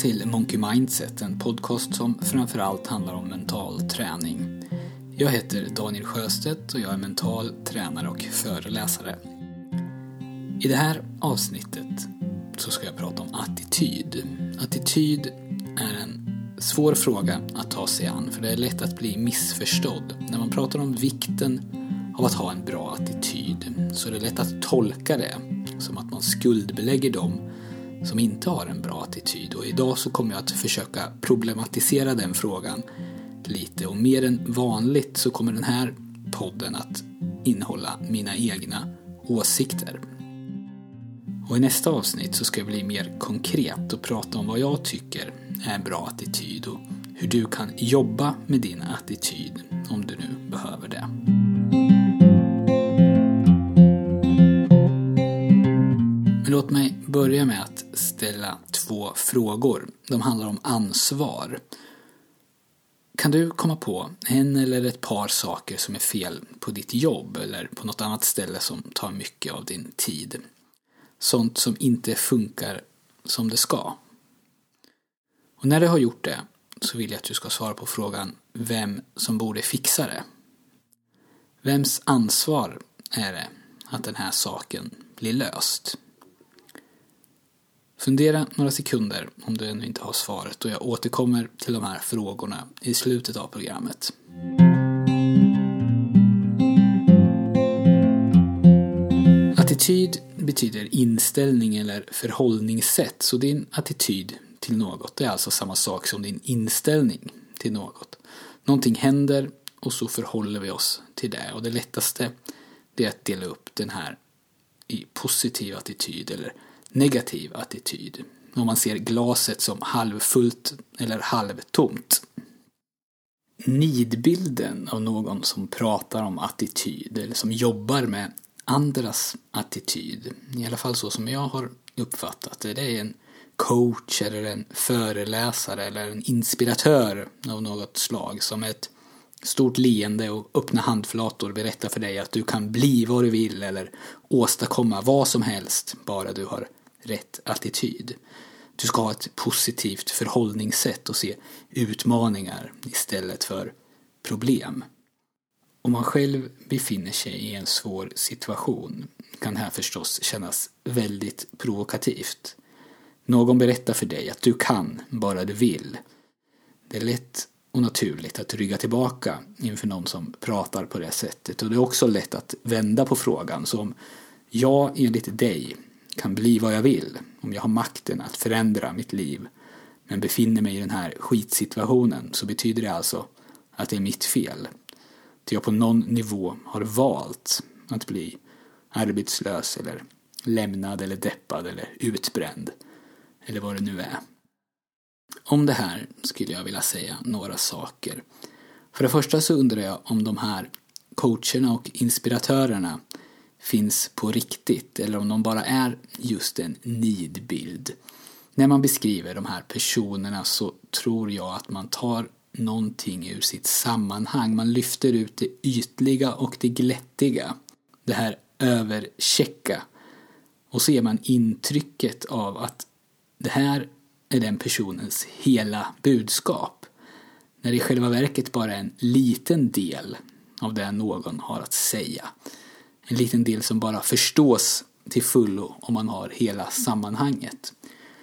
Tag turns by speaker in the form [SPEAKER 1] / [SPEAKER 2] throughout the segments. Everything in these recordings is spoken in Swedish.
[SPEAKER 1] till Monkey Mindset, en podcast som framförallt handlar om mental träning. Jag heter Daniel Sjöstedt och jag är mental tränare och föreläsare. I det här avsnittet så ska jag prata om attityd. Attityd är en svår fråga att ta sig an för det är lätt att bli missförstådd. När man pratar om vikten av att ha en bra attityd så är det lätt att tolka det som att man skuldbelägger dem som inte har en bra attityd. Och idag så kommer jag att försöka problematisera den frågan lite och mer än vanligt så kommer den här podden att innehålla mina egna åsikter. Och i nästa avsnitt så ska jag bli mer konkret och prata om vad jag tycker är en bra attityd och hur du kan jobba med din attityd om du nu behöver det. Men låt mig börja med att ställa två frågor. De handlar om ansvar. Kan du komma på en eller ett par saker som är fel på ditt jobb eller på något annat ställe som tar mycket av din tid? Sånt som inte funkar som det ska. Och när du har gjort det så vill jag att du ska svara på frågan vem som borde fixa det. Vems ansvar är det att den här saken blir löst? Fundera några sekunder om du ännu inte har svaret och jag återkommer till de här frågorna i slutet av programmet. Attityd betyder inställning eller förhållningssätt, så din attityd till något är alltså samma sak som din inställning till något. Någonting händer och så förhåller vi oss till det och det lättaste det är att dela upp den här i positiv attityd eller negativ attityd. Om man ser glaset som halvfullt eller halvtomt. Nidbilden av någon som pratar om attityd eller som jobbar med andras attityd, i alla fall så som jag har uppfattat det, det är en coach eller en föreläsare eller en inspiratör av något slag som ett stort leende och öppna handflator berättar för dig att du kan bli vad du vill eller åstadkomma vad som helst bara du har rätt attityd. Du ska ha ett positivt förhållningssätt och se utmaningar istället för problem. Om man själv befinner sig i en svår situation kan det här förstås kännas väldigt provokativt. Någon berättar för dig att du kan bara du vill. Det är lätt och naturligt att rygga tillbaka inför någon som pratar på det sättet och det är också lätt att vända på frågan som jag enligt dig kan bli vad jag vill, om jag har makten att förändra mitt liv, men befinner mig i den här skitsituationen så betyder det alltså att det är mitt fel. Att jag på någon nivå har valt att bli arbetslös eller lämnad eller deppad eller utbränd. Eller vad det nu är. Om det här skulle jag vilja säga några saker. För det första så undrar jag om de här coacherna och inspiratörerna finns på riktigt eller om de bara är just en nidbild. När man beskriver de här personerna så tror jag att man tar någonting ur sitt sammanhang. Man lyfter ut det ytliga och det glättiga. Det här överchecka. Och så ger man intrycket av att det här är den personens hela budskap. När det i själva verket bara är en liten del av det någon har att säga en liten del som bara förstås till fullo om man har hela sammanhanget.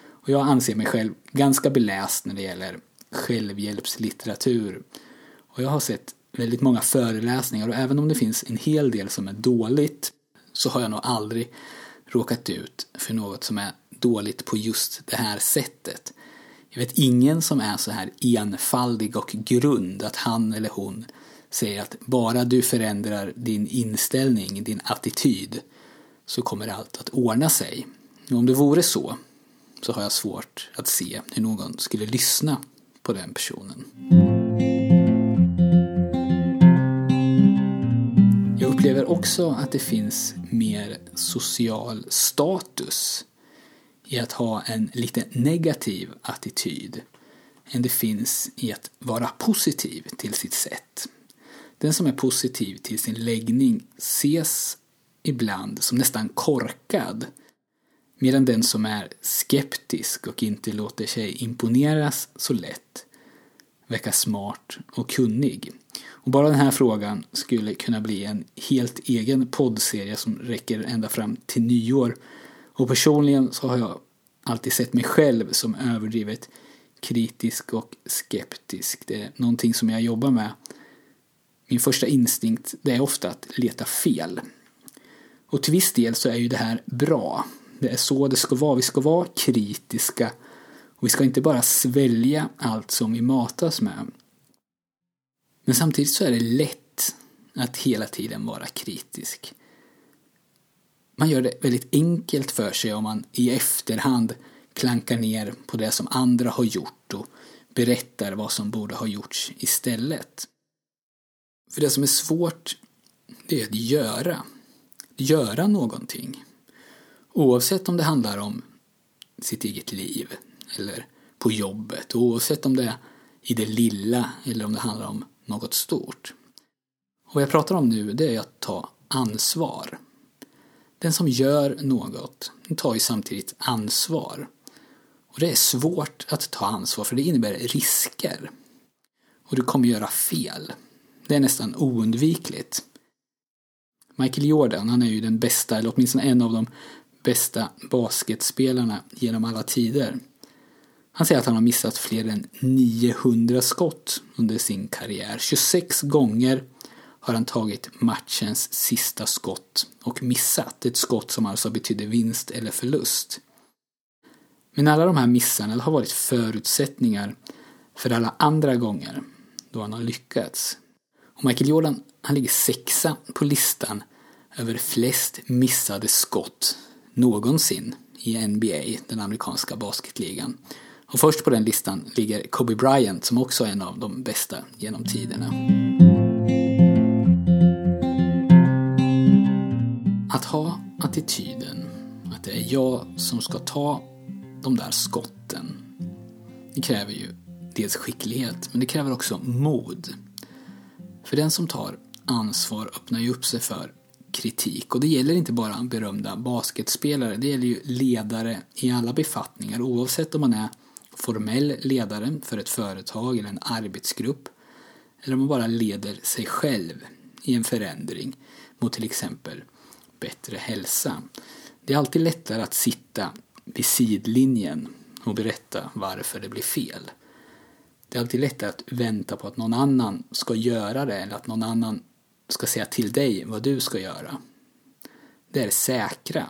[SPEAKER 1] Och jag anser mig själv ganska beläst när det gäller självhjälpslitteratur. Och jag har sett väldigt många föreläsningar och även om det finns en hel del som är dåligt så har jag nog aldrig råkat ut för något som är dåligt på just det här sättet. Jag vet ingen som är så här enfaldig och grund att han eller hon säger att bara du förändrar din inställning, din attityd, så kommer allt att ordna sig. Och om det vore så, så har jag svårt att se hur någon skulle lyssna på den personen. Jag upplever också att det finns mer social status i att ha en lite negativ attityd än det finns i att vara positiv till sitt sätt. Den som är positiv till sin läggning ses ibland som nästan korkad. Medan den som är skeptisk och inte låter sig imponeras så lätt verkar smart och kunnig. Och bara den här frågan skulle kunna bli en helt egen poddserie som räcker ända fram till nyår. Och personligen så har jag alltid sett mig själv som överdrivet kritisk och skeptisk. Det är någonting som jag jobbar med. Min första instinkt det är ofta att leta fel. Och till viss del så är ju det här bra. Det är så det ska vara. Vi ska vara kritiska och vi ska inte bara svälja allt som vi matas med. Men samtidigt så är det lätt att hela tiden vara kritisk. Man gör det väldigt enkelt för sig om man i efterhand klankar ner på det som andra har gjort och berättar vad som borde ha gjorts istället. För det som är svårt, det är att göra. Göra någonting. Oavsett om det handlar om sitt eget liv eller på jobbet. Oavsett om det är i det lilla eller om det handlar om något stort. Och vad jag pratar om nu det är att ta ansvar. Den som gör något tar ju samtidigt ansvar. Och det är svårt att ta ansvar för det innebär risker. Och du kommer göra fel. Det är nästan oundvikligt. Michael Jordan, han är ju den bästa, eller åtminstone en av de bästa basketspelarna genom alla tider. Han säger att han har missat fler än 900 skott under sin karriär. 26 gånger har han tagit matchens sista skott och missat. Ett skott som alltså betydde vinst eller förlust. Men alla de här missarna har varit förutsättningar för alla andra gånger då han har lyckats. Och Michael Jordan, han ligger sexa på listan över flest missade skott någonsin i NBA, den amerikanska basketligan. Och först på den listan ligger Kobe Bryant som också är en av de bästa genom tiderna. Att ha attityden att det är jag som ska ta de där skotten. Det kräver ju dels skicklighet, men det kräver också mod. För den som tar ansvar öppnar ju upp sig för kritik. Och det gäller inte bara berömda basketspelare, det gäller ju ledare i alla befattningar oavsett om man är formell ledare för ett företag eller en arbetsgrupp eller om man bara leder sig själv i en förändring mot till exempel bättre hälsa. Det är alltid lättare att sitta vid sidlinjen och berätta varför det blir fel. Det är alltid lättare att vänta på att någon annan ska göra det eller att någon annan ska säga till dig vad du ska göra. Det är säkra.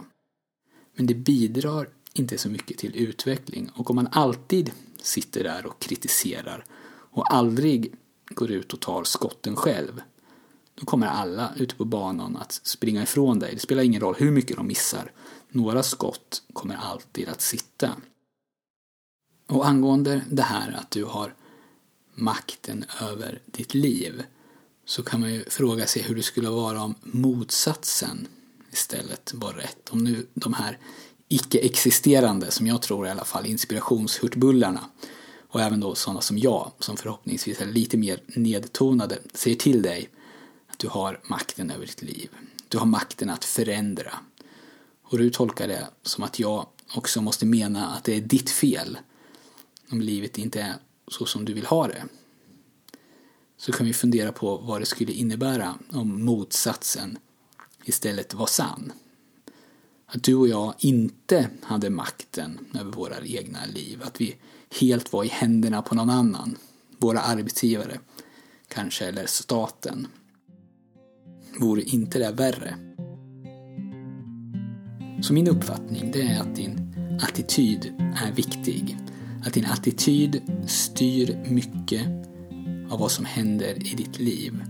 [SPEAKER 1] Men det bidrar inte så mycket till utveckling. Och om man alltid sitter där och kritiserar och aldrig går ut och tar skotten själv, då kommer alla ute på banan att springa ifrån dig. Det spelar ingen roll hur mycket de missar. Några skott kommer alltid att sitta. Och angående det här att du har makten över ditt liv så kan man ju fråga sig hur det skulle vara om motsatsen istället var rätt. Om nu de här icke-existerande, som jag tror i alla fall, inspirationshurtbullarna och även då sådana som jag, som förhoppningsvis är lite mer nedtonade, säger till dig att du har makten över ditt liv. Du har makten att förändra. Och du tolkar det som att jag också måste mena att det är ditt fel om livet inte är så som du vill ha det. Så kan vi fundera på vad det skulle innebära om motsatsen istället var sann att du och jag inte hade makten över våra egna liv. Att vi helt var i händerna på någon annan. Våra arbetsgivare, kanske, eller staten. Vore inte det värre? Så min uppfattning det är att din attityd är viktig. Att din attityd styr mycket av vad som händer i ditt liv.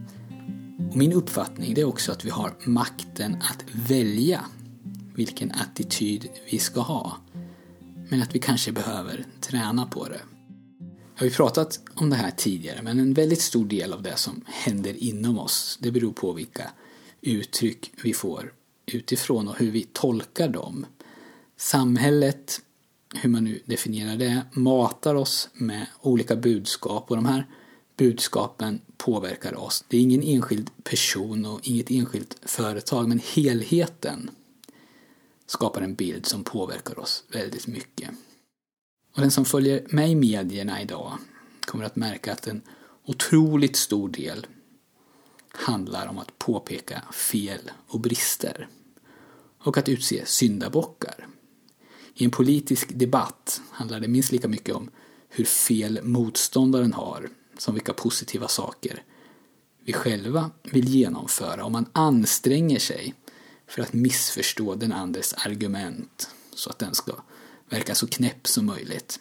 [SPEAKER 1] Och min uppfattning det är också att vi har makten att välja vilken attityd vi ska ha. Men att vi kanske behöver träna på det. Jag har ju pratat om det här tidigare, men en väldigt stor del av det som händer inom oss, det beror på vilka uttryck vi får utifrån och hur vi tolkar dem. Samhället, hur man nu definierar det, matar oss med olika budskap och de här budskapen påverkar oss. Det är ingen enskild person och inget enskilt företag, men helheten skapar en bild som påverkar oss väldigt mycket. Och den som följer mig i medierna idag kommer att märka att en otroligt stor del handlar om att påpeka fel och brister och att utse syndabockar. I en politisk debatt handlar det minst lika mycket om hur fel motståndaren har som vilka positiva saker vi själva vill genomföra om man anstränger sig för att missförstå den andres argument så att den ska verka så knäpp som möjligt.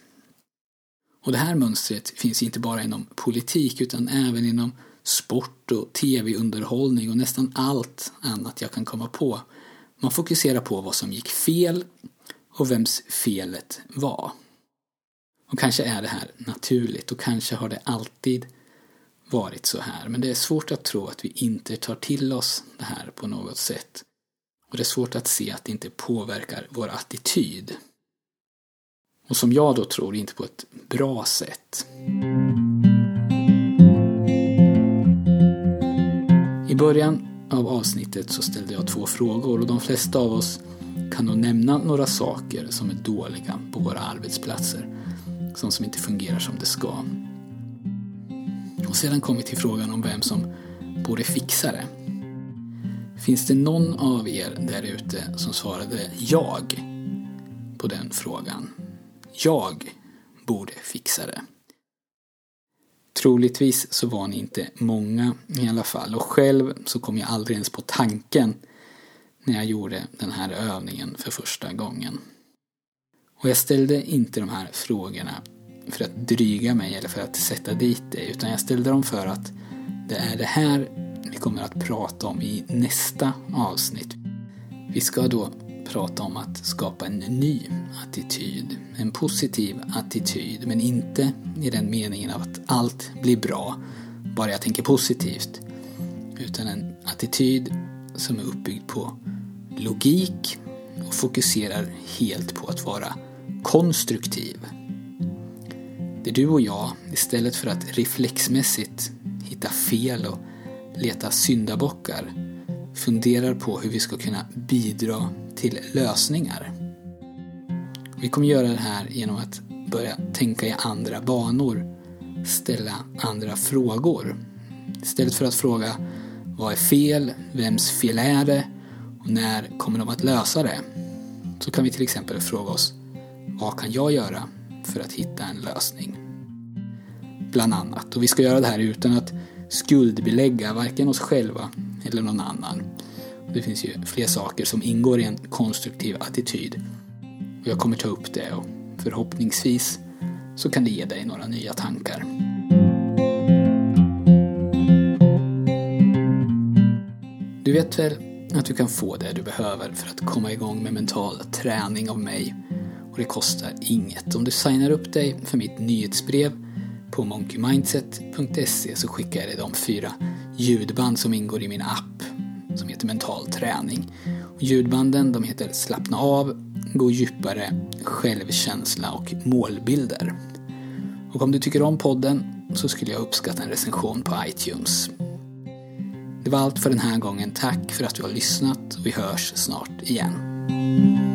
[SPEAKER 1] Och det här mönstret finns inte bara inom politik utan även inom sport och tv-underhållning och nästan allt annat jag kan komma på. Man fokuserar på vad som gick fel och vems felet var. Och kanske är det här naturligt och kanske har det alltid varit så här. Men det är svårt att tro att vi inte tar till oss det här på något sätt. Och det är svårt att se att det inte påverkar vår attityd. Och som jag då tror, inte på ett bra sätt. I början av avsnittet så ställde jag två frågor och de flesta av oss kan hon nämna några saker som är dåliga på våra arbetsplatser. Sånt som inte fungerar som det ska. Och sedan kom vi till frågan om vem som borde fixa det. Finns det någon av er där ute som svarade jag på den frågan? Jag borde fixa det. Troligtvis så var ni inte många i alla fall och själv så kom jag aldrig ens på tanken när jag gjorde den här övningen för första gången. Och jag ställde inte de här frågorna för att dryga mig eller för att sätta dit dig utan jag ställde dem för att det är det här vi kommer att prata om i nästa avsnitt. Vi ska då prata om att skapa en ny attityd. En positiv attityd, men inte i den meningen av att allt blir bra bara jag tänker positivt. Utan en attityd som är uppbyggd på logik och fokuserar helt på att vara konstruktiv. Det du och jag, istället för att reflexmässigt hitta fel och leta syndabockar, funderar på hur vi ska kunna bidra till lösningar. Vi kommer göra det här genom att börja tänka i andra banor, ställa andra frågor. Istället för att fråga vad är fel, vems fel är det när kommer de att lösa det? Så kan vi till exempel fråga oss vad kan jag göra för att hitta en lösning? Bland annat. Och vi ska göra det här utan att skuldbelägga varken oss själva eller någon annan. Det finns ju fler saker som ingår i en konstruktiv attityd. Och jag kommer ta upp det och förhoppningsvis så kan det ge dig några nya tankar. Du vet väl att du kan få det du behöver för att komma igång med mental träning av mig och det kostar inget. Om du signar upp dig för mitt nyhetsbrev på monkeymindset.se så skickar jag dig de fyra ljudband som ingår i min app som heter Mental träning. Och ljudbanden de heter Slappna av, Gå djupare, Självkänsla och Målbilder. Och om du tycker om podden så skulle jag uppskatta en recension på iTunes. Det var allt för den här gången. Tack för att du har lyssnat vi hörs snart igen.